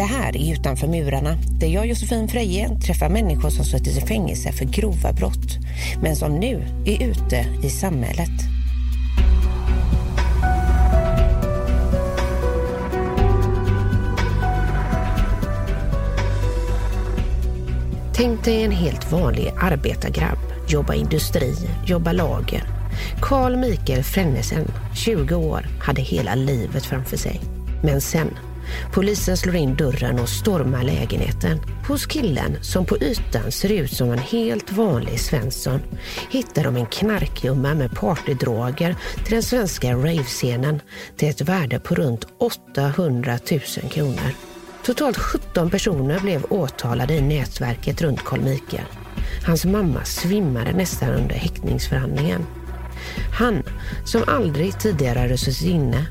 Det här är Utanför murarna, där jag, Josefin Freje, träffar människor som suttit i fängelse för grova brott, men som nu är ute i samhället. Tänk dig en helt vanlig arbetargrabb, jobba industri, jobba lager. Carl Mikael Frennesen, 20 år, hade hela livet framför sig. Men sen Polisen slår in dörren och stormar lägenheten. Hos killen, som på ytan ser ut som en helt vanlig Svensson, hittar de en knarkgumma med partydroger till den svenska ravescenen till ett värde på runt 800 000 kronor. Totalt 17 personer blev åtalade i nätverket runt Carl Mikael. Hans mamma svimmade nästan under häktningsförhandlingen. Han, som aldrig tidigare hade suttit inne,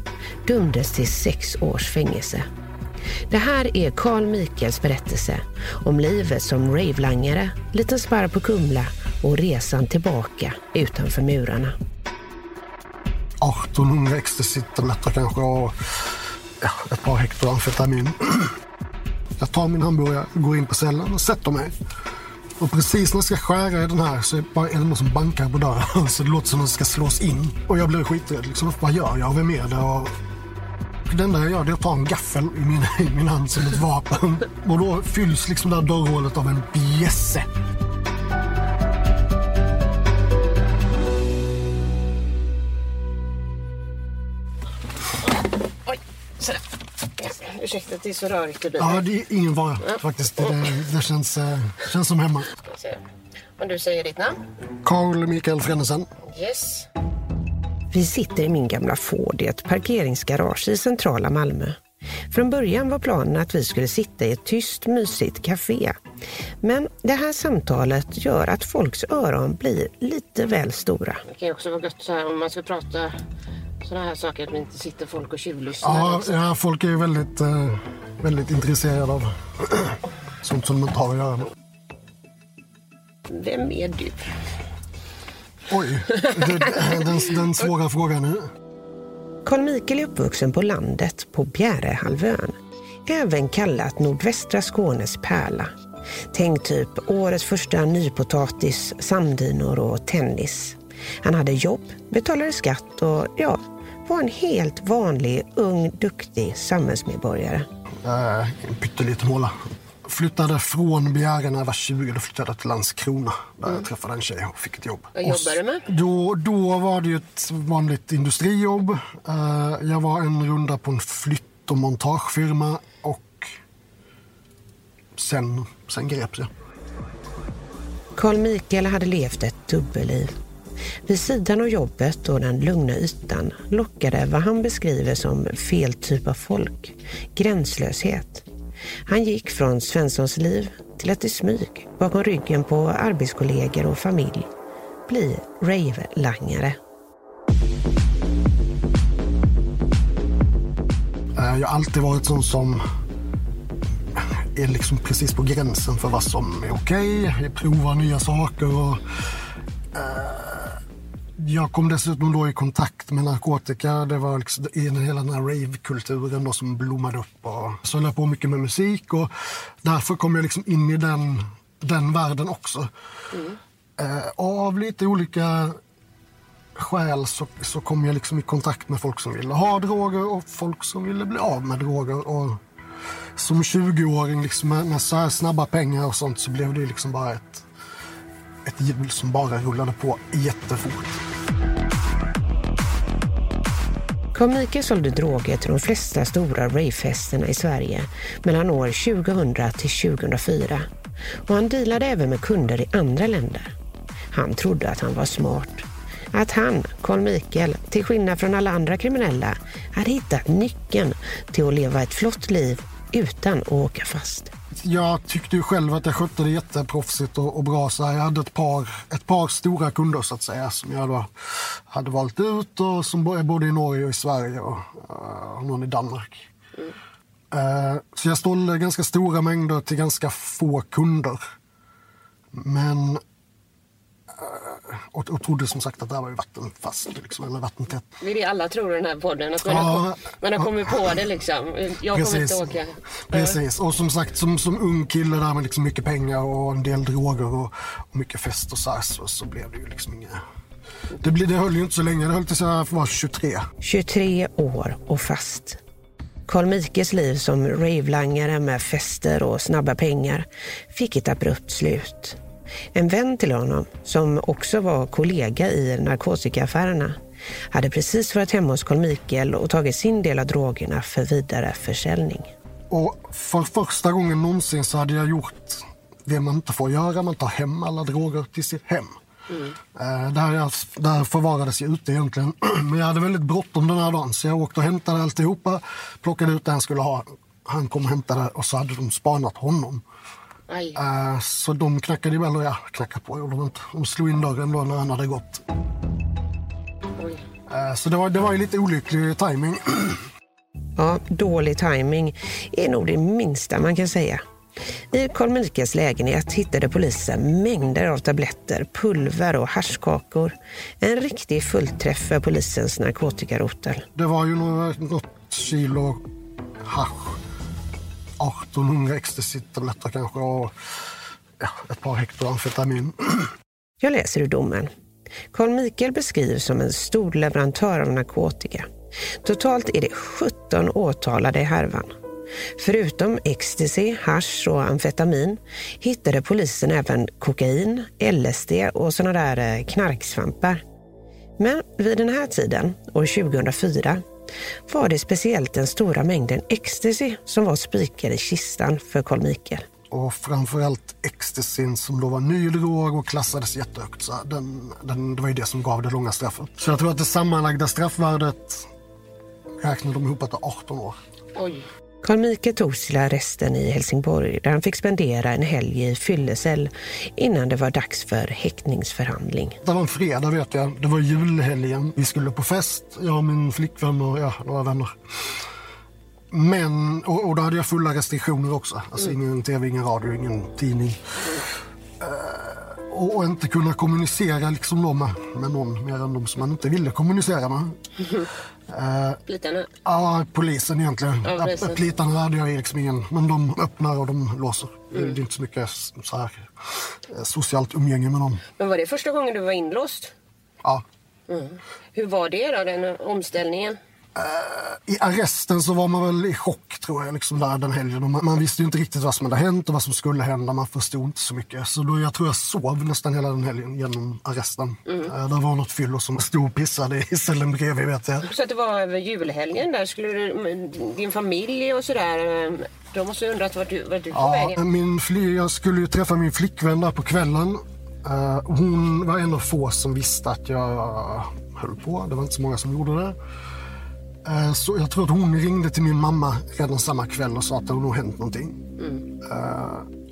dömdes till sex års fängelse. Det här är Carl Mikels berättelse om livet som ravelangare, liten sparr på Kumla och resan tillbaka utanför murarna. 1800 ecstasy-tabletter kanske och ja, ett par hektar amfetamin. Jag tar min hamburgare, går in på cellen och sätter mig. Och precis när jag ska skära i den här så är det bara en som bankar på dörren. Så det låter som att den ska slås in. Och jag blir skiträdd. Liksom. Vad gör jag? Vem är det? Och det enda jag gör är att ta en gaffel i min, i min hand som ett vapen. Och då fylls liksom det här dörrhålet av en bjässe. Oj, sådär. Ursäkta att det är så rörigt i bilen. Ja, det är ingen fara faktiskt. Det, det känns, eh, känns som hemma. Om du säger ditt namn? Carl Mikael Frennesen. Yes. Vi sitter i min gamla Ford i ett parkeringsgarage i centrala Malmö. Från början var planen att vi skulle sitta i ett tyst, mysigt café. Men det här samtalet gör att folks öron blir lite väl stora. Det kan ju också vara gött så här, om man ska prata sådana här saker, att man inte sitter folk och tjuvlyssnar. Ja, liksom. ja, folk är ju väldigt, eh, väldigt intresserade av sånt som de inte har att göra med. Vem är du? Oj, den, den svåra frågan nu. Carl Mikael är uppvuxen på landet på Bjärehalvön. Även kallat nordvästra Skånes pärla. Tänk typ årets första nypotatis, samdynor och tennis. Han hade jobb, betalade skatt och ja, var en helt vanlig, ung, duktig samhällsmedborgare. Äh, en pytteliten håla flyttade från Bjäre när jag var 20. Då flyttade jag till Landskrona. Där mm. jag träffade en tjej och fick ett jobb. Vad jobbade du med? Då, då var det ett vanligt industrijobb. Uh, jag var en runda på en flytt och montagefirma och sen, sen greps jag. Carl Mikael hade levt ett dubbelliv. Vid sidan av jobbet och den lugna ytan lockade vad han beskriver som fel typ av folk, gränslöshet. Han gick från Svenssons liv till att i smyg, bakom ryggen på arbetskollegor och familj, bli rave-langare. Jag har alltid varit sån som är liksom precis på gränsen för vad som är okej. Okay. Jag provar nya saker och uh, jag kom dessutom då i kontakt med narkotika. Det var liksom i hela den här rave-kulturen som blommade upp. Och så höll jag på mycket med musik och därför kom jag liksom in i den, den världen också. Mm. Eh, av lite olika skäl så, så kom jag liksom i kontakt med folk som ville ha droger och folk som ville bli av med droger. Och som 20-åring liksom med, med så här snabba pengar och sånt så blev det liksom bara ett ett hjul som bara rullade på jättefort. Carl Mikael sålde droger till de flesta stora ravefesterna i Sverige mellan år 2000 till 2004. Och han dealade även med kunder i andra länder. Han trodde att han var smart. Att han, Carl Mikael, till skillnad från alla andra kriminella, hade hittat nyckeln till att leva ett flott liv utan att åka fast jag tyckte ju själv att jag skötte det jätteproffsigt och, och bra. Så jag hade ett par, ett par stora kunder så att säga som jag då hade valt ut och som både i Norge och i Sverige och, eh, och någon i Danmark. Mm. Uh, så jag sålde ganska stora mängder till ganska få kunder. Men och, och trodde som sagt att det här var vattenfast, liksom, eller vattentätt. Det är det alla tror i den här podden, att man, ja, har, man har kommit på det liksom. Jag precis, kommer inte åka. Precis, och som sagt som, som ung kille där med liksom mycket pengar och en del droger och, och mycket fest och så, här, så, så blev det ju liksom inget det, blev, det höll ju inte så länge, det höll tills jag var 23. 23 år och fast. Carl Mikes liv som ravelangare med fester och snabba pengar fick ett abrupt slut. En vän till honom, som också var kollega i narkotikaaffärerna, hade precis varit hemma hos Carl Mikael och tagit sin del av drogerna för vidare försäljning. Och för första gången någonsin så hade jag gjort det man inte får göra. Man tar hem alla droger till sitt hem. Mm. Där, där förvarades jag ute egentligen. Men jag hade väldigt bråttom den här dagen så jag åkte och hämtade alltihopa. Plockade ut det han skulle ha. Han kom och hämtade och så hade de spanat honom. Uh, så de knackade väl, ja, knackade på gjorde de inte. De slog in dörren då när han hade gått. Uh, så det var, det var ju lite olycklig timing. Ja, dålig timing är nog det minsta man kan säga. I Carl Mikaels lägenhet hittade polisen mängder av tabletter, pulver och haschkakor. En riktig fullträff för polisens narkotikarotel. Det var ju något kilo hasch 1800 ecstasy-tabletter kanske och ja, ett par hektar amfetamin. Jag läser ur domen. Carl Mikael beskrivs som en stor leverantör av narkotika. Totalt är det 17 åtalade i härvan. Förutom ecstasy, hash och amfetamin hittade polisen även kokain, LSD och såna där eh, knarksvampar. Men vid den här tiden, år 2004, var det speciellt den stora mängden ecstasy som var spikad i kistan för Carl Mikael. Och framförallt ecstasyn som då var ny drog och klassades jättehögt. Så den, den, det var ju det som gav det långa straffet. Så jag tror att det sammanlagda straffvärdet räknade de ihop till 18 år. Oj. Carl Mikael togs till arresten i Helsingborg där han fick spendera en helg i fyllecell innan det var dags för häktningsförhandling. Det var en fredag vet jag. Det var julhelgen. Vi skulle på fest, jag och min flickvän och ja, några vänner. Men, och, och då hade jag fulla restriktioner också. Alltså mm. ingen tv, ingen radio, ingen tidning. Uh, och, och, inte kunna kommunicera liksom då med, med någon mer än de som man inte ville kommunicera med. Mm. Uh, plitarna? Ja, polisen egentligen. Ja, polisen. Plitarna hade jag liksom ingen, men de öppnar och de låser. Mm. Det är inte så mycket så här, eh, socialt umgänge med dem. Men var det första gången du var inlåst? Ja. Mm. Hur var det då, den omställningen? I arresten så var man väl i chock tror jag, liksom där den helgen. Man, man, visste ju inte riktigt vad som hade hänt och vad som skulle hända. Man förstod inte så mycket. Så då, jag tror jag sov nästan hela den helgen genom arresten. Mm. Det var något fyllo som stod och pissade i cellen bredvid vet jag. Så att det var över julhelgen där? Skulle du, din familj och sådär, eh, de måste ha undrat vart du, vart du ja, vägen? Min fly, jag skulle ju träffa min flickvän där på kvällen. Uh, hon var en av få som visste att jag höll på. Det var inte så många som gjorde det. Eh, så jag tror att hon ringde till min mamma redan samma kväll och sa att det nog hänt någonting. Mm.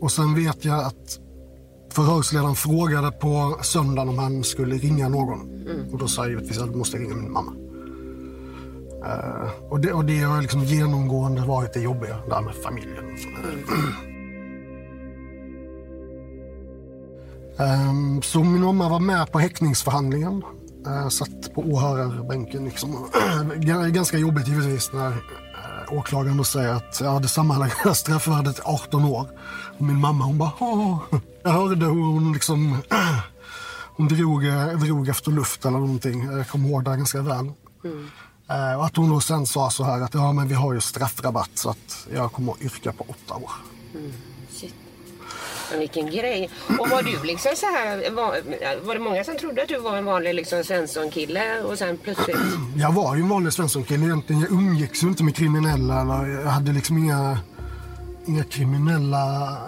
Och sen vet jag att förhörsledaren frågade på söndagen om han skulle ringa någon. Mm. Och då sa jag givetvis att jag måste ringa min mamma. Uh, och, det, och det har liksom genomgående varit det jobbiga där med familjen. Mm. um, så min mamma var med på häktningsförhandlingen. Jag satt på åhörarbänken. Liksom. Ganska jobbigt givetvis när eh, åklagaren säger att jag hade sammanlagda straffvärdet 18 år. Och min mamma hon bara Åh. Jag hörde hur hon liksom hon drog, drog efter luft eller någonting. Jag kommer ihåg det ganska väl. Mm. Och att hon då sen sa så här att ja men vi har ju straffrabatt så att jag kommer att yrka på åtta år. Mm. Men vilken grej. Och var du liksom så här, var, var det många som trodde att du var en vanlig liksom Svensson-kille och sen plötsligt? Jag var ju en vanlig Svensson-kille egentligen. Jag umgicks ju inte med kriminella. Eller jag hade liksom inga, inga kriminella...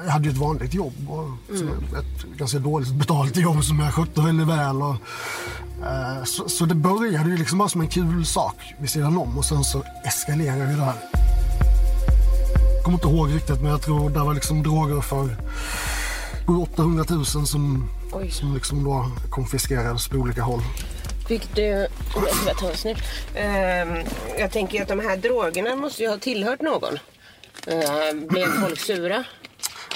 Jag hade ju ett vanligt jobb. Och mm. Ett ganska dåligt betalt jobb som jag skötte väldigt väl. Och, uh, så, så, det började ju liksom bara som en kul sak vid sidan om och sen så eskalerade det här kommer inte ihåg riktigt men jag tror det var liksom droger för 800 000 som, Oj. som liksom då konfiskerades på olika håll. Fick du... Jag ska bara ta en snitt. Ehm, jag tänker att de här drogerna måste ju ha tillhört någon. Ehm, blev folk sura?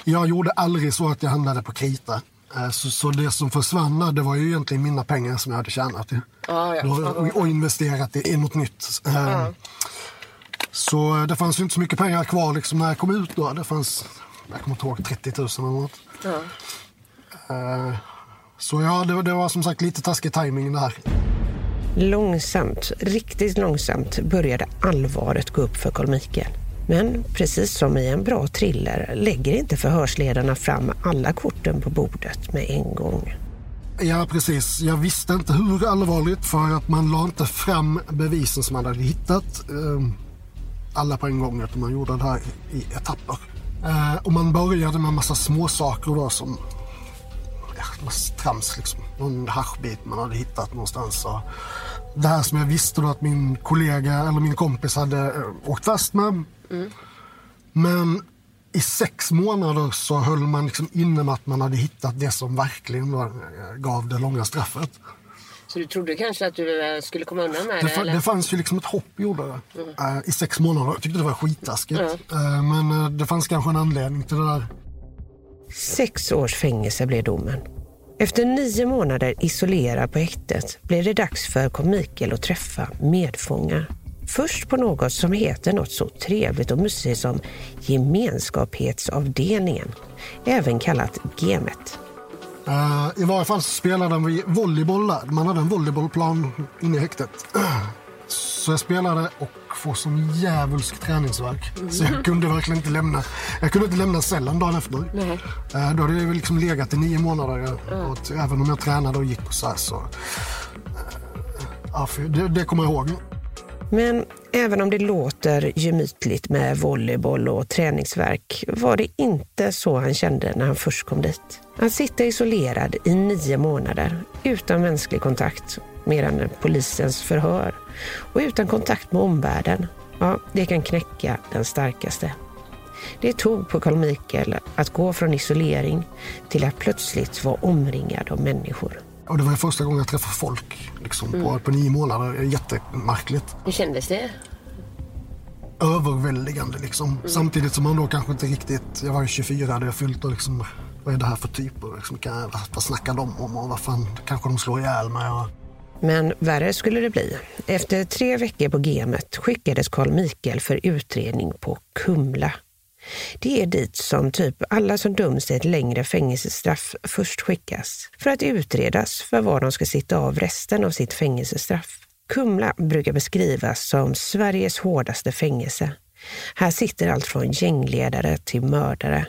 Jag gjorde aldrig så att jag handlade på krita. Eh, Så, så det som försvann det var ju egentligen mina pengar som jag hade tjänat. ju. Ja, Och, och investerat i, i något nytt. Eh, Så eh, det fanns ju inte så mycket pengar kvar liksom när jag kom ut då. Det fanns, jag kommer inte ihåg, 30 000 eller något. Ja. Eh, Så ja, det, var- det var som sagt lite taskig timing där. Långsamt, riktigt långsamt började allvaret gå upp för Carl Michael. Men precis som i en bra thriller lägger inte förhörsledarna fram alla korten på bordet med en gång. Ja, precis. Jag visste inte hur allvarligt för att man la inte fram bevisen som man hade hittat. Alla på en gång, utan man gjorde det här i etapper. Eh, Och man började med en massa småsaker då som ja, massa trams liksom. Någon haschbit man hade hittat någonstans. Och det här som jag visste då att min kollega eller min kompis hade eh, åkt fast med. Men i sex månader så höll man liksom inne med att man hade hittat det som verkligen eh, gav det långa straffet. Så du trodde kanske att du eh, skulle komma undan med Det, det? eller? det fanns ju liksom ett hopp gjorde det. Eh, I sex månader. Jag tyckte det var skittaskigt. Eh, men det fanns kanske en anledning till det där. Sex års fängelse blev domen. Efter nio månader isolerad på häktet blev det dags för Michael att träffa medfångar. Först på något som heter något så trevligt och mysigt som gemenskapsavdelningen, även kallat Gemet. Eh, I varje fall spelade vi volleyboll där. Man hade en volleybollplan inne i häktet. Så jag spelade och får sån djävulsk träningsvärk. Så jag kunde verkligen inte lämna. Jag kunde inte lämna cellen dagen efter. Eh, Då hade jag väl liksom legat i nio månader. Och att även om jag tränade och gick på så här så... Ja, för det, det kommer jag ihåg. Men även om det låter gemytligt med volleyboll och träningsverk var det inte så han kände när han först kom dit. Att sitta isolerad i nio månader utan mänsklig kontakt mer än polisens förhör och utan kontakt med omvärlden, ja, det kan knäcka den starkaste. Det tog på Carl Michael att gå från isolering till att plötsligt vara omringad av människor. Och det var första gången jag träffade folk liksom, på, på nio månader. Jättemärkligt. Hur kändes det? överväldigande liksom. Samtidigt som man då kanske inte riktigt, jag var ju 24, hade jag fyllt och liksom, vad är det här för typer? Liksom, vad, vad snackar de om och vad fan, kanske de slår ihjäl mig och... Men värre skulle det bli. Efter tre veckor på gemet skickades Carl Mikael för utredning på Kumla. Det är dit som typ alla som döms till ett längre fängelsestraff först skickas för att utredas för var de ska sitta av resten av sitt fängelsestraff. Kumla brukar beskrivas som Sveriges hårdaste fängelse. Här sitter allt från gängledare till mördare.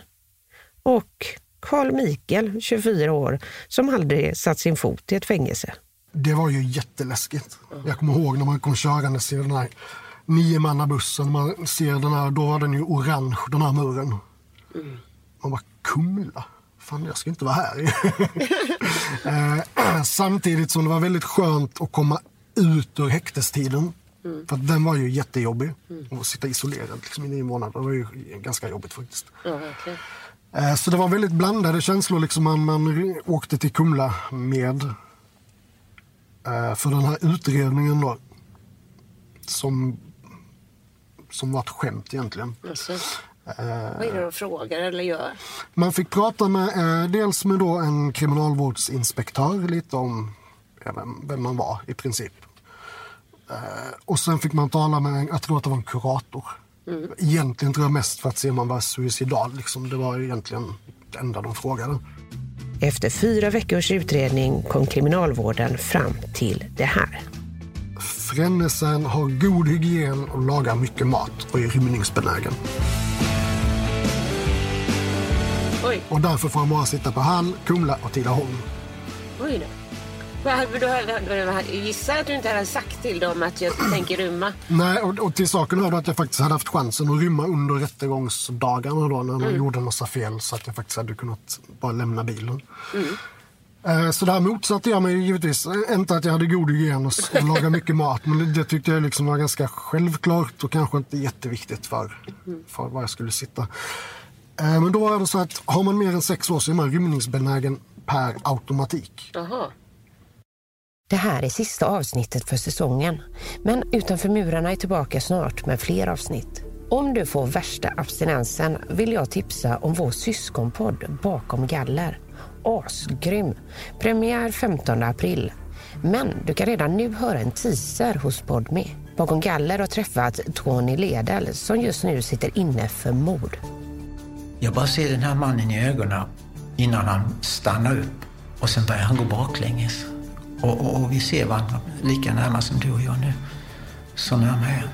Och Carl Michael, 24 år, som aldrig satt sin fot i ett fängelse. Det var ju jätteläskigt. Jag kommer ihåg när man kom körandes i den här niomannabussen. Man ser den här, då var den ju orange, den här muren. Man bara, Kumla? Fan, jag ska inte vara här. eh, samtidigt som det var väldigt skönt att komma ut ur häktestiden. För att den var ju jättejobbig. Att sitta isolerad liksom, i nio månader det var ju ganska jobbigt faktiskt. Ja, verkligen. Eh, Så det var väldigt blandade känslor. Liksom man, man åkte till Kumla med eh, för den här utredningen då. Som, som var ett skämt egentligen. Alltså, vad är det de frågar eller gör? Man fick prata med dels med då en kriminalvårdsinspektör lite om vem, vem man var i princip. Och sen fick man tala med, jag tror att det var en kurator. Egentligen tror jag mest för att se om man var suicidal. Liksom. Det var egentligen det enda de frågade. Efter fyra veckors utredning kom kriminalvården fram till det här. Frännesen har god hygien och lagar mycket mat och är rymningsbenägen. Oj, Och därför får han bara sitta på Hall, Kumla och Tidaholm. oj då. Gissa att du inte hade sagt till dem att jag tänker rymma. Nej, och, och till saken hör då att jag faktiskt hade haft chansen att rymma under rättegångsdagarna då när man gjorde en massa fel så att jag faktiskt hade kunnat bara lämna bilen. Eh, Så där motsatte jag mig givetvis. Eh, Inte att jag hade god hygien och lagade mycket mat. Men det, tyckte jag liksom var ganska självklart och kanske inte jätteviktigt för, för var jag skulle sitta. Eh, Men då var det så att har man mer än sex år så är man rymningsbenägen per automatik. Jaha. Det här är sista avsnittet för säsongen. Men Utanför murarna är tillbaka snart med fler avsnitt. Om du får värsta abstinensen vill jag tipsa om vår syskonpodd Bakom galler. Asgrym! Premiär 15 april. Men du kan redan nu höra en teaser hos Podme. Bakom galler har träffat Tony Ledel som just nu sitter inne för mord. Jag bara ser den här mannen i ögonen innan han stannar upp och sen börjar han gå baklänges. Och, och, och vi ser varandra lika nära som du och jag nu. Så nära är han.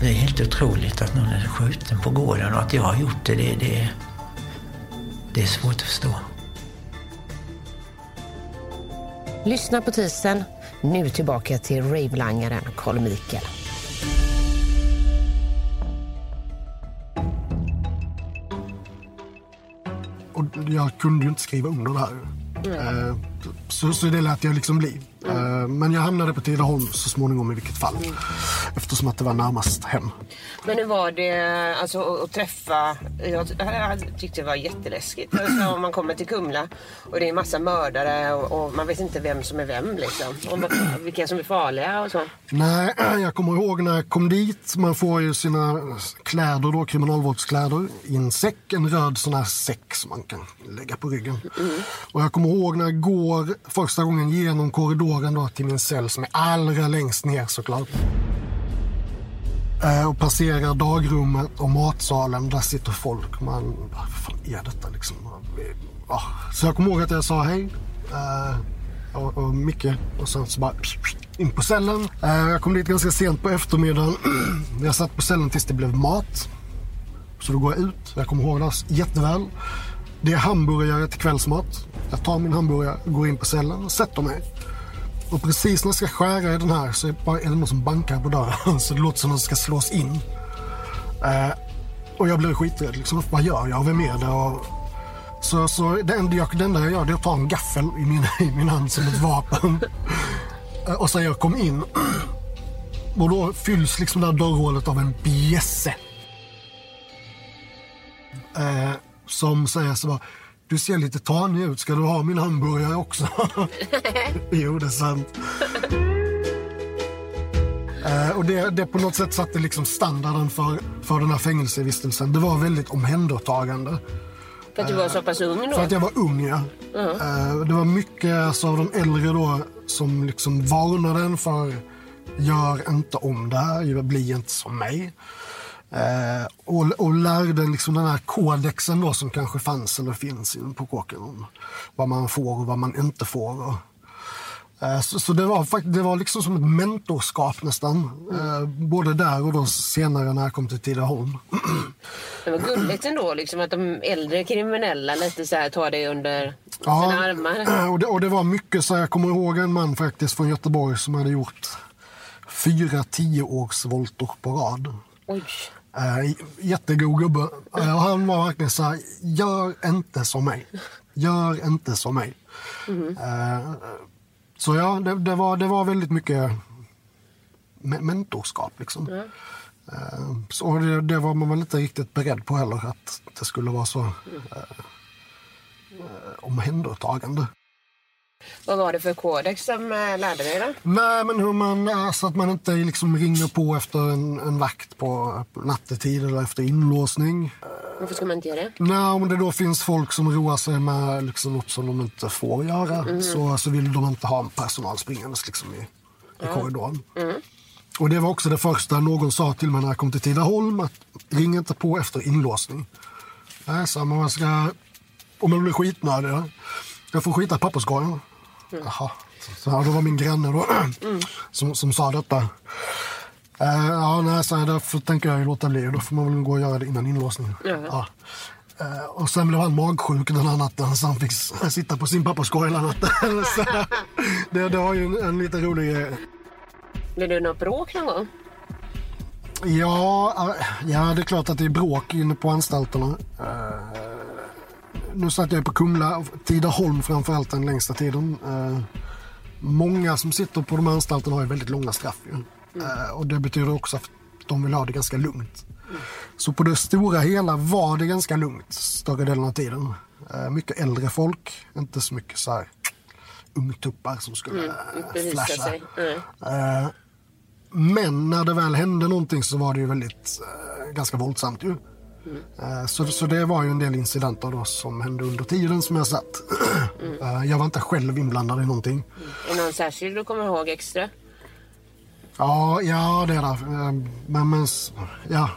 Det är helt otroligt att någon är skjuten på gården och att jag har gjort det, det, det, det är svårt att förstå. Lyssna på teasern. Nu tillbaka till ravelangaren Carl Mikael. Och jag kunde ju inte skriva under det här. Mm. Så, så det lät jag liksom bli. Eh, Men jag hamnade på Tidaholm så småningom i vilket fall. Eftersom att det var närmast hem. Men hur var det alltså, att, träffa... Jag, jag tyckte det var jätteläskigt. Alltså, om man kommer till Kumla och det är massa mördare och, och man vet inte vem som är vem. Liksom. Och vilka som är farliga och så. Nej, jag kommer ihåg när jag kom dit. Man får ju sina kläder då, kriminalvårdskläder i en säck. En röd sån här säck som man kan lägga på ryggen. Och jag kommer ihåg när jag går första gången genom korridoren då till min cell som är allra längst ner såklart. Eh, Och passerar dagrummet och matsalen. Där sitter folk. Man, vad fan är detta liksom? Ja. Ah. Så jag kommer ihåg att jag sa hej. eh, och, och Micke. Och sen så bara in på cellen. Eh, Jag kom dit ganska sent på eftermiddagen. Jag satt på cellen tills det blev mat. Så då går jag ut. Jag kommer ihåg det jätteväl. Det är hamburgare till kvällsmat. Jag tar min hamburgare, går in på cellen och sätter mig. Och precis när jag ska skära i den här så är det bara- är det någon som bankar på dörren. Så det låter som att den ska slås in. Eh, och jag blir skiträdd. Liksom, vad gör jag? Vem är det? Och, så, så det, enda jag, det enda jag gör det är att ta en gaffel i min, i min hand som ett vapen. Eh, och säger kom in. Och då fylls liksom det här dörrhålet av en bjässe. Eh, som säger så bara, du ser lite tanig ut, ska du ha min hamburgare också? jo, det är sant. Eh, och det, det på något sätt satte liksom standarden för, för den här fängelsevistelsen. Det var väldigt omhändertagande. För att du var så pass ung För då. att jag var ung, ja. Eh, Det var mycket alltså, av de äldre då som liksom varnade en för gör inte om det här, bli inte som mig. Eh, och, och lärde liksom den här kodexen då som kanske fanns eller finns in på kåken om vad man får och vad man inte får. Eh, så så det, var, det var liksom som ett mentorskap nästan. Eh, både där och då senare när jag kom till Tidaholm. Det var gulligt ändå liksom, att de äldre kriminella lite så här tar dig under sina armar. Och det, och det var mycket så jag kommer ihåg en man faktiskt från Göteborg som hade gjort fyra tioårsvolter på rad. Oj. Äh, jättegod gubbe. Eh, han var verkligen så här, gör inte som mig. Gör inte som mig. Eh, så ja, det, det, var, det var väldigt mycket me- mentorskap liksom. Eh, så det, det var man väl inte riktigt beredd på heller, att det skulle vara så eh, eh, omhändertagande. Vad var det för kodex som äh, lärde dig då? Nej, men hur man, alltså att man inte liksom ringer på efter en, en vakt på nattetid eller efter inlåsning. Varför ska man inte göra det? Nej, om det då finns folk som roar sig med liksom något som de inte får göra så, så vill de inte ha personal springandes liksom i, i korridoren. Och det var också det första någon sa till mig när jag kom till Tidaholm. Att ring inte på efter inlåsning. Nej, så man ska, om man blir skitnödig. ja. Jag får skita i papperskorgen. Jaha. Så här, då var min granne då, som, som sa detta. Eh, ja, nej, så här, därför tänker jag låta bli. Då får man väl gå och göra det innan inlåsningen. Ja. Eh, och sen blev han magsjuk den här natten så han fick sitta på sin papperskorg hela natten. så, det, det var ju en, en lite rolig grej. Blev det något bråk någon gång? Ja, eh, ja, det är klart att det är bråk inne på anstalterna. Eh, nu satt jag på Kumla, Tidaholm framförallt den längsta tiden. Eh, många som sitter på de här anstalterna har ju väldigt långa straff. Ju. Eh, och det betyder också att de vill ha det ganska lugnt. Så på det stora hela var det ganska lugnt större delen av tiden. Eh, mycket äldre folk, inte så mycket så här ungtuppar som skulle Mm, eh, flasha. Mm. Men när det väl hände någonting så var det ju väldigt eh, ganska våldsamt ju. Eh, så, så det var ju en del incidenter då som hände under tiden som jag satt. Eh, jag var inte själv inblandad i någonting. Är det någon särskild du kommer ihåg extra? Ja, ja det är det. Eh, Men, men ja.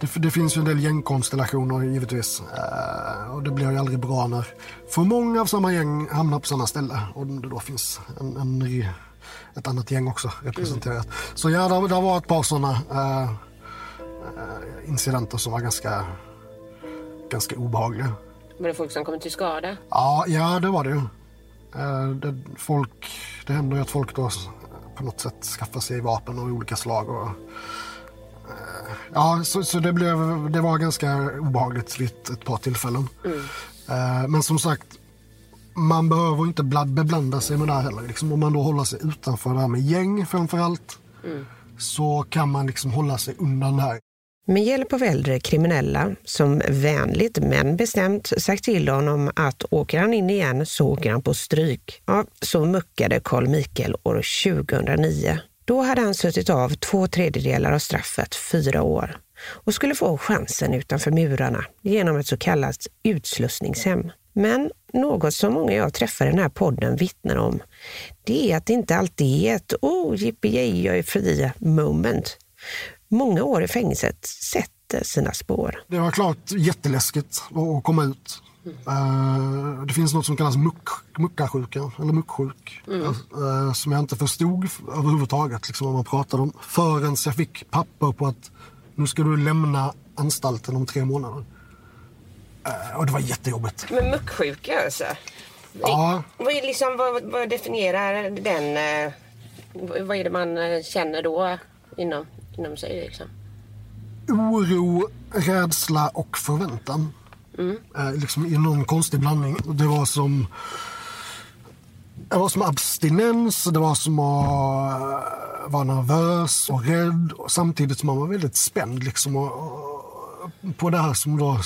Det, det finns ju en del gängkonstellationer givetvis. Eh, och det blir ju aldrig bra när för många av samma gäng hamnar på samma ställe. Och det då finns en, en ett annat gäng också representerat. Så ja, det, det var ett par sådana incidenter som var ganska, ganska obehagliga. Var det folk som kom till skada? Ja, ja det var det ju. Eh, Det, folk, det händer ju att folk då på något sätt skaffar sig vapen av olika slag. Och, eh, ja, så, så det, blev, det var ganska obehagligt vid ett, ett par tillfällen. Eh, Men som sagt, man behöver inte beblanda sig med det här heller. Liksom, om man då håller sig utanför det här med gäng framför allt så kan man liksom hålla sig undan det här. Med hjälp av äldre kriminella som vänligt men bestämt sagt till honom att åker han in igen så åker han på stryk. Ja, så muckade Carl Mikael år 2009. Då hade han suttit av två tredjedelar av straffet, fyra år, och skulle få chansen utanför murarna genom ett så kallat utslussningshem. Men något som många jag träffar i den här podden vittnar om, det är att det inte alltid är ett oh, yippee jag är fri moment. Många år i fängelset sätter sina spår. Det var klart jätteläskigt att- komma ut. Eh, det finns något som kallas muck, muckarsjuka, eller mucksjuk. eh, som jag inte förstod överhuvudtaget liksom, vad man pratade om. Förrän jag fick papper på att nu ska du lämna anstalten om tre månader. Eh, och det var jättejobbigt. Men mucksjuka alltså? Ja, Vad, är liksom, vad, vad definierar den... vad- är det man känner då inom, inom sig? Liksom? oro, rädsla och förväntan. Eh, liksom i någon konstig blandning. Det var som det var som abstinens, det var som att eh, vara nervös och rädd och samtidigt som man var väldigt spänd liksom, och, och, på det här som, då,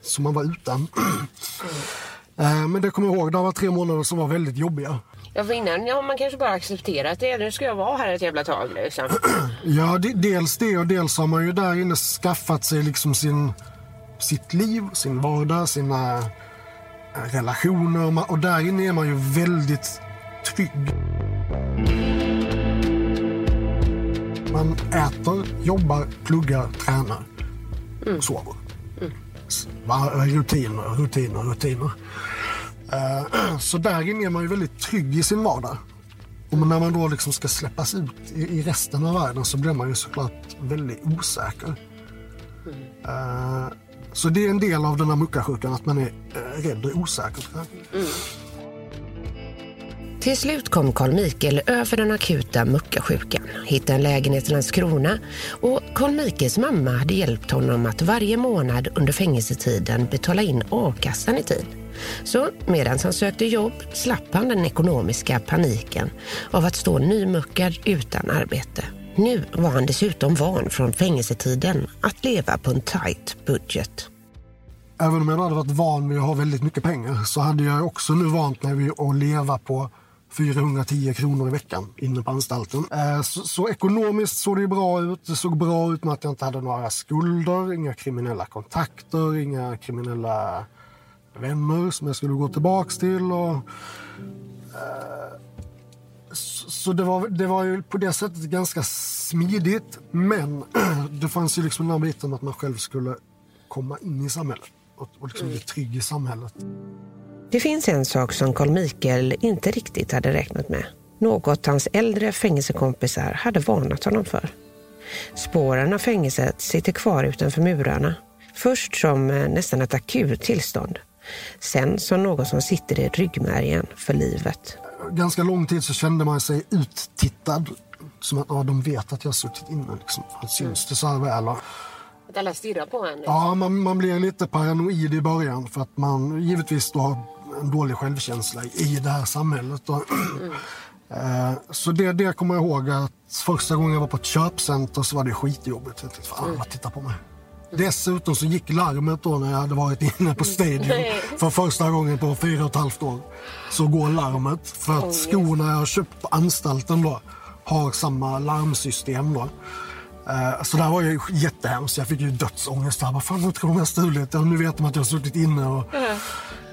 som man var utan. Eh, Men det kommer jag ihåg, det var tre månader som var väldigt jobbiga. Ja, för innan ja, man kanske bara accepterat det. Nu ska jag vara här ett jävla tag. Liksom. Ja, de, dels det och dels har man ju där inne skaffat sig liksom sin, sitt liv, sin vardag, sina eh, relationer. Och där inne är man ju väldigt trygg. Man äter, jobbar, pluggar, tränar, sover. S- va- Rutiner, rutiner, rutiner. Eh, så där inne är man ju väldigt trygg i sin vardag. Och när man då liksom ska släppas ut i, resten av världen så blir man ju såklart väldigt osäker. Eh, så det är en del av den här muckarsjukan, att man är eh, rädd och osäker. Mm. Till slut kom Carl Mikael över den akuta muckarsjukan, hittade en lägenhet i Landskrona och Carl Mikaels mamma hade hjälpt honom att varje månad under fängelsetiden betala in a-kassan i tid. Så medan han sökte jobb slapp han den ekonomiska paniken av att stå nymuckad utan arbete. Nu var han dessutom van från fängelsetiden att leva på en tight budget. Även om jag hade varit van vid att ha väldigt mycket pengar så hade jag också nu vant mig vid att leva på 410 kronor i veckan inne på anstalten. Eh, Så, så ekonomiskt såg det bra ut. Det såg bra ut med att jag inte hade några skulder, inga kriminella kontakter, inga kriminella vänner som jag skulle gå tillbaks till. Och, eh, så så det, var, det var ju på det sättet ganska smidigt. Men det fanns ju liksom den här biten att man själv skulle komma in i samhället och, och liksom bli trygg i samhället. Det finns en sak som Carl Mikael inte riktigt hade räknat med. Något hans äldre fängelsekompisar hade varnat honom för. Spåren av fängelset sitter kvar utanför murarna. Först som eh, nästan ett akut tillstånd. Sen som något som sitter i ryggmärgen för livet. Ganska lång tid så kände man sig uttittad. Som att ja, de vet att jag har suttit inne. Liksom. Att syns det så här väl? Att alla stirrar på en. liksom. Ja, man, man blir lite paranoid i början för att man givetvis då har en dålig självkänsla i det här samhället. Då. Eh, Så det, det kommer jag ihåg att första gången jag var på ett köpcenter så var det skitjobbigt. Jag tänkte, fan vad tittar på mig. Dessutom så gick larmet då när jag hade varit inne på Stadium Nej. för första gången på fyra och ett halvt år. Så går larmet för att skorna jag har köpt på anstalten då har samma larmsystem då. Eh, Så det här var ju jättehemskt. Jag fick ju dödsångest. Bara, fan nu tror de jag har stulit. Nu vet de att jag har suttit inne. Och,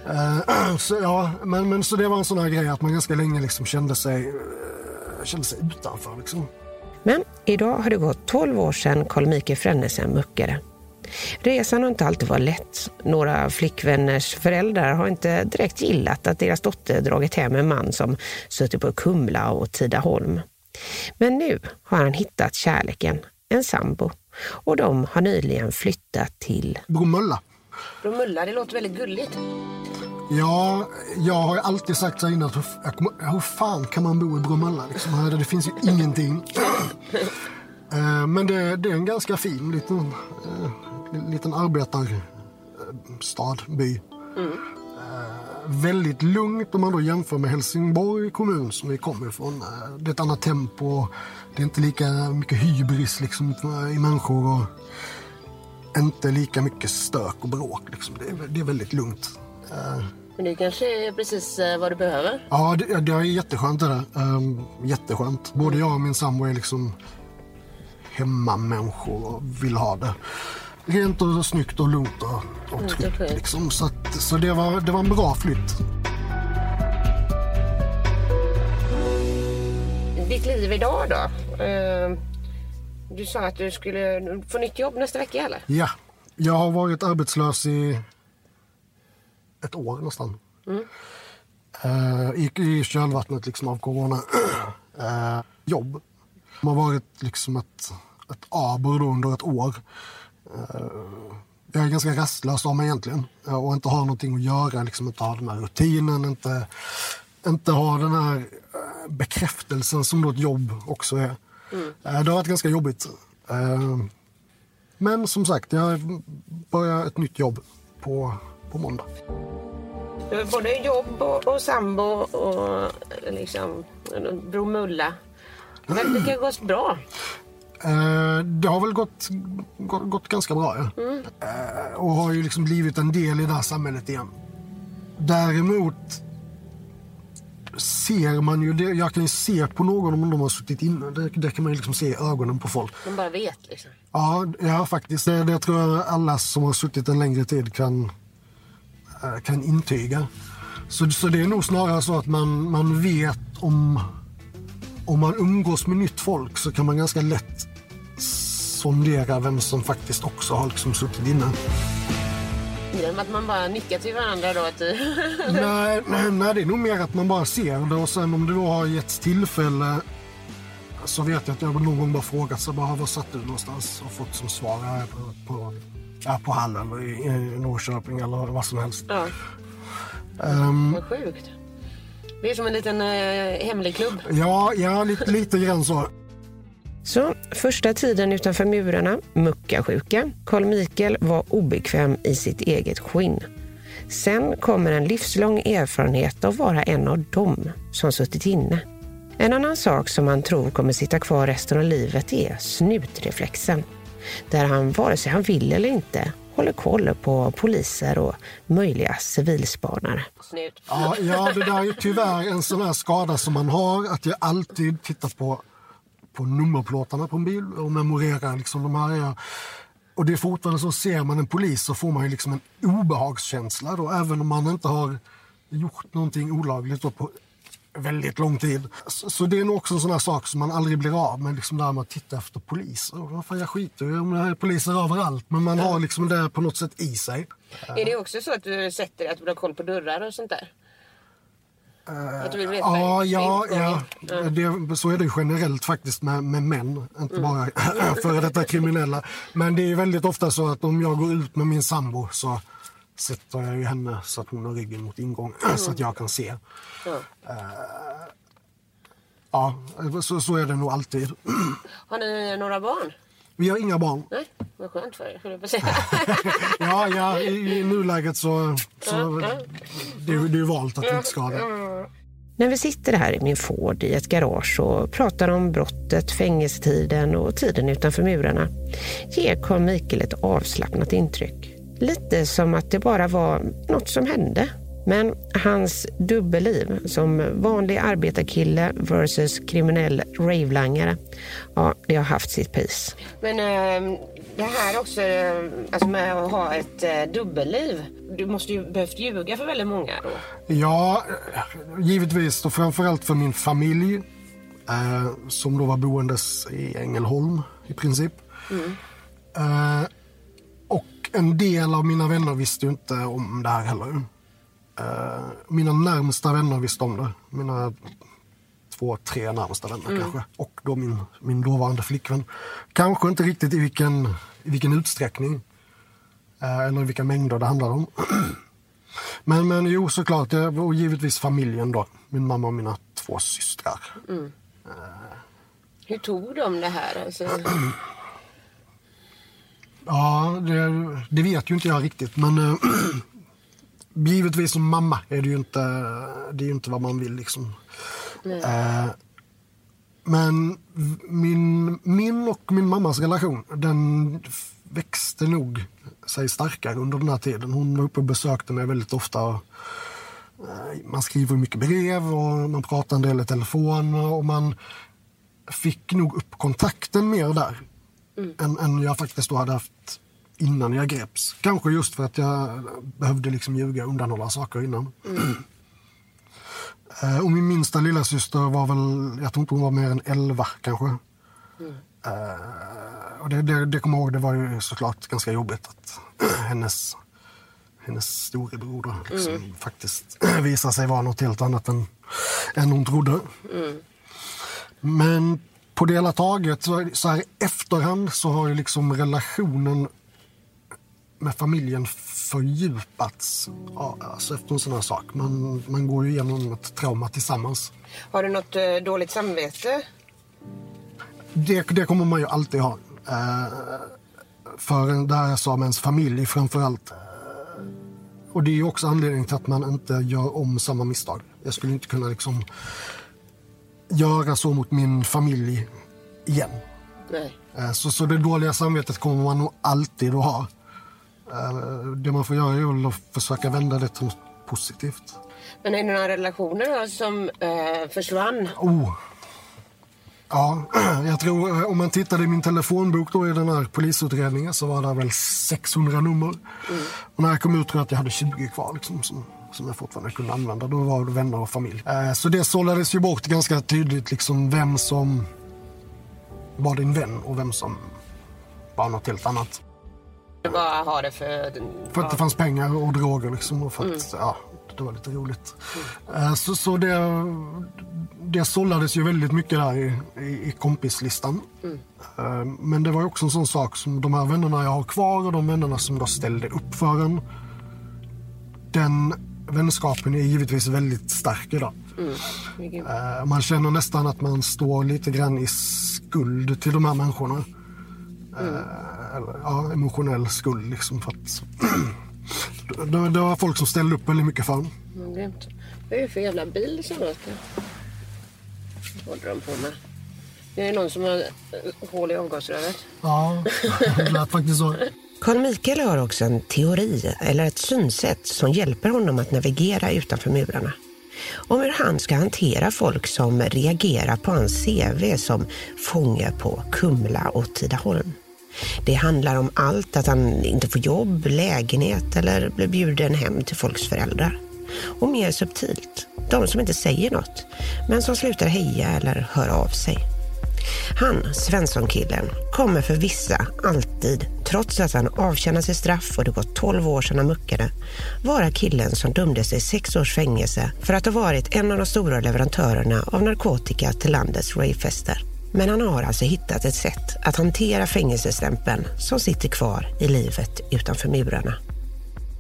Eh, så, ja, men, men så det var en sån här grej att man ganska länge liksom kände sig, eh, kände sig utanför. Liksom. Men idag har det gått 12 år sedan Carl Michael Frennesen muckade. Resan har inte alltid varit lätt. Några flickvänners föräldrar har inte direkt gillat att deras dotter dragit hem en man som suttit på Kumla och Tidaholm. Men nu har han hittat kärleken, en sambo. Och de har nyligen flyttat till Bromölla. Bromölla, det låter väldigt gulligt. Ja, jag har ju alltid sagt så innan att hur, hur fan kan man bo i Bromölla? Liksom, här, det finns ju ingenting. Eh, Men det, det är en ganska fin liten, eh, liten arbetarstad, by. Eh, Väldigt lugnt om man då jämför med Helsingborg kommun som vi kommer ifrån. Det är ett annat tempo. Det är inte lika mycket hybris liksom, i människor. Och inte lika mycket stök och bråk. Liksom. Det, är, det är väldigt lugnt. Eh, Men det kanske är precis eh, vad du behöver. Ja, det, det är jätteskönt det där. Um, jätteskönt. Både jag och min sambo är liksom hemmamänniskor och vill ha det rent och snyggt och lugnt och, och Mm, tryggt. Liksom. Så, att, så det, var, det var en bra flytt. Ditt liv idag då? Eh, Du sa att du skulle få nytt jobb nästa vecka eller? Ja, jag har varit arbetslös i ett år nästan. Eh, I, I kölvattnet liksom av corona. Eh, jobb. Det har varit liksom ett, ett aber under ett år. Eh, jag är ganska rastlös av mig egentligen. Och inte har någonting att göra, liksom inte ha den här rutinen, inte, inte ha den här bekräftelsen som då ett jobb också är. Eh, Det har varit ganska jobbigt. Eh, Men som sagt, jag börjar ett nytt jobb på, på måndag. Du har både jobb och, och sambo och liksom Bromölla. Men det kan gå bra. Eh, det har väl gått, gått, gått ganska bra. Ja. Eh, och har ju liksom blivit en del i det här samhället igen. Däremot ser man ju, det, jag kan ju se på någon om de har suttit inne. Det, det kan man ju liksom se i ögonen på folk. De bara vet liksom. Ja, ja faktiskt. Det, det tror jag alla som har suttit en längre tid kan, eh, kan intyga. Så, så det är nog snarare så att man, man vet om, om man umgås med nytt folk så kan man ganska lätt sondera vem som faktiskt också har liksom suttit inne. Genom att man bara nickar till varandra då. Att, nej, nej, nej, det är nog mer att man bara ser det och sen om det då har getts tillfälle så vet jag att jag någon gång bara frågat så bara, var satt du någonstans och fått som svar här på, på, ja, på Hall eller i, i Norrköping eller vad som helst. ja, Ehm, vad sjukt. Det är som en liten eh, hemlig klubb. ja, ja lite, lite grann så. Så första tiden utanför murarna, muckasjuka. Carl Mikael var obekväm i sitt eget skinn. Sen kommer en livslång erfarenhet av att vara en av dem som suttit inne. En annan sak som han tror kommer sitta kvar resten av livet är snutreflexen. Där han, vare sig han vill eller inte, håller koll på poliser och möjliga civilspanare. Snut. Ja, ja, det där är ju tyvärr en sån här skada som man har. Att jag alltid tittar på, på nummerplåtarna på en bil och memorerar liksom de här. Är, och det är fortfarande så, ser man en polis så får man ju liksom en obehagskänsla då. Även om man inte har gjort någonting olagligt då på väldigt lång tid. Så, så det är nog också en sån här sak som man aldrig blir av med. Liksom där med att titta efter poliser. Och fan, jag skiter ju om det är poliser överallt. Men man har liksom det på något sätt i sig. Är det också så att du sätter att du har koll på dörrar och sånt där? Att du vill veta Ja, ja, ingången? ja. Det, så är det generellt faktiskt med, med män, inte bara före detta kriminella. Men det är ju väldigt ofta så att om jag går ut med min sambo så sätter jag ju henne så att hon har ryggen mot ingång så att jag kan se. Ja. Ja, så, så är det nog alltid. Har ni några barn? Vi har inga barn. Nej, vad skönt för er, höll jag på att säga. Ja, ja i, i nuläget så, så det, är- det är ju valt att vi inte ska det. När vi sitter här i min Ford i ett garage och pratar om brottet, fängelsetiden och tiden utanför murarna ger Carl Mikael ett avslappnat intryck. Lite som att det bara var något som hände. Men hans dubbelliv som vanlig arbetarkille versus kriminell ravelangare, ja, det har haft sitt pris. Men eh, det här också, eh, alltså med att ha ett eh, dubbelliv. Du måste ju behövt ljuga för väldigt många då. Ja, givetvis och framförallt för min familj eh, som då var boendes i Ängelholm i princip. Eh, och en del av mina vänner visste ju inte om det här heller. Eh, mina närmsta vänner visste om det. Mina två, tre närmsta vänner kanske. Och då min, min dåvarande flickvän. Kanske inte riktigt i vilken, i vilken utsträckning. Eh, eller i vilka mängder det handlade om. Men, men jo, såklart. Och givetvis familjen då. Min mamma och mina två systrar. Hur tog de det här? Alltså, Ja, det, det vet ju inte jag riktigt. Men givetvis som mamma är det ju inte, det är ju inte vad man vill liksom. Eh, men min, min och min mammas relation, den växte nog sig starkare under den här tiden. Hon var uppe och besökte mig väldigt ofta. Eh, man skriver mycket brev och man pratar en del i telefon och man fick nog upp kontakten mer där än, än jag faktiskt då hade haft innan jag greps. Kanske just för att jag behövde liksom ljuga och undanhålla saker innan. Eh, och min minsta lilla syster var väl, jag tror inte hon var mer än 11 kanske. Eh, och det, det, det kommer jag ihåg, det var ju såklart ganska jobbigt att hennes, hennes storebror då liksom faktiskt visade sig vara något helt annat än, än hon trodde. Men på det hela taget, så, så här efterhand så har ju liksom relationen med familjen fördjupats ja, alltså efter en sån här sak. Man, man går ju igenom ett trauma tillsammans. har du något eh, dåligt samvete? Det, det kommer man ju alltid ha. Eh, för det här jag sa med ens familj framför allt. Eh, och det är ju också anledningen till att man inte gör om samma misstag. Jag skulle inte kunna liksom göra så mot min familj igen. Nej. Eh, Så, så det dåliga samvetet kommer man nog alltid att ha. Eh, Det man får göra är att försöka vända det till något positivt. Men är det några relationer som eh, försvann? Oh. Ja, jag tror eh, om man tittade i min telefonbok då i den här polisutredningen så var det väl 600 nummer. Och när jag kom ut tror jag att jag hade 20 kvar liksom, som, som jag fortfarande kunde använda. Då var det vänner och familj. Eh, Så det sållades ju bort ganska tydligt liksom vem som var din vän och vem som var något helt annat. Bara har det för... För att det fanns pengar och droger liksom. Och för att, ja, det var lite roligt. Eh, Så, så det, det sållades ju väldigt mycket där i, i, i kompislistan. Eh, Men det var också en sån sak som de här vännerna jag har kvar och de vännerna som då ställde upp för en. Den vänskapen är givetvis väldigt stark idag. Vilken- Eh, Man känner nästan att man står lite grann i skuld till de här människorna. Eller, ja, emotionell skuld liksom. För att, det, det var folk som ställde upp väldigt mycket för har glömt. Vad är det för jävla bil som låter? Vad håller de på med? Det är någon som har eh, hål i avgasröret. Ja, det lät faktiskt så. Carl Mikael har också en teori eller ett synsätt som hjälper honom att navigera utanför murarna. Om hur han ska hantera folk som reagerar på hans CV som fånge på Kumla och Tidaholm. Det handlar om allt att han inte får jobb, lägenhet eller blir bjuden hem till folks föräldrar. Och mer subtilt, de som inte säger något men som slutar heja eller höra av sig. Han, Svensson-killen, kommer för vissa alltid, trots att han avtjänar sitt straff och det gått 12 år sedan han muckade, vara killen som dömdes till sex års fängelse för att ha varit en av de stora leverantörerna av narkotika till landets ravefester. Men han har alltså hittat ett sätt att hantera fängelsestämpeln som sitter kvar i livet utanför murarna.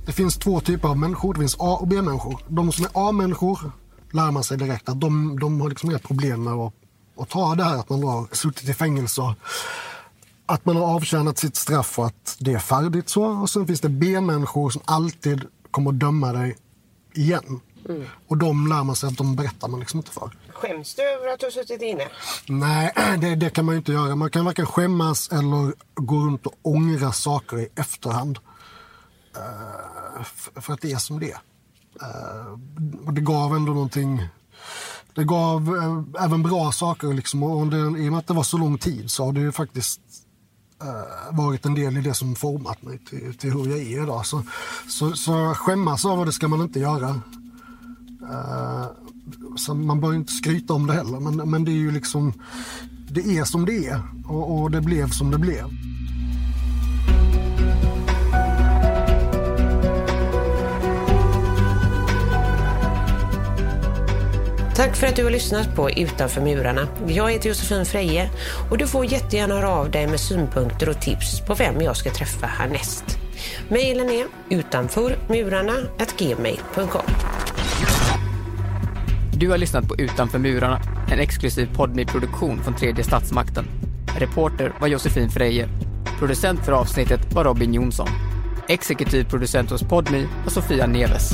Det finns två typer av människor. Det finns A och B-människor. De som är A-människor lär man sig direkt att de, de har liksom inga problem med att, att ta det här att man har suttit i fängelse och att man har avtjänat sitt straff och att det är färdigt så. Och sen finns det B-människor som alltid kommer att döma dig igen. Mm. Och de lär man sig att de berättar man liksom inte för. Skäms du över att du har suttit inne? Nej, det, det, kan man ju inte göra. Man kan varken skämmas eller gå runt och ångra saker i efterhand. Uh, för att det är som det är. Uh, det gav ändå någonting det gav uh, även bra saker. Liksom. Och det, I och med att det var så lång tid så har det ju faktiskt varit en del i det som format mig till, till hur jag är idag. Så, så, så skämmas av det ska man inte göra. Så man bör inte skryta om det heller. Men, men det är ju liksom, det är som det är och, och det blev som det blev. Tack för att du har lyssnat på Utanför murarna. Jag heter Josefin Freje och du får jättegärna höra av dig med synpunkter och tips på vem jag ska träffa härnäst. Mailen är utanförmurarna.gmail.com du har lyssnat på Utanför murarna, en exklusiv poddmy-produktion från tredje statsmakten. Reporter var Josefin Freje. Producent för avsnittet var Robin Jonsson. Exekutiv producent hos Podmi var Sofia Neves.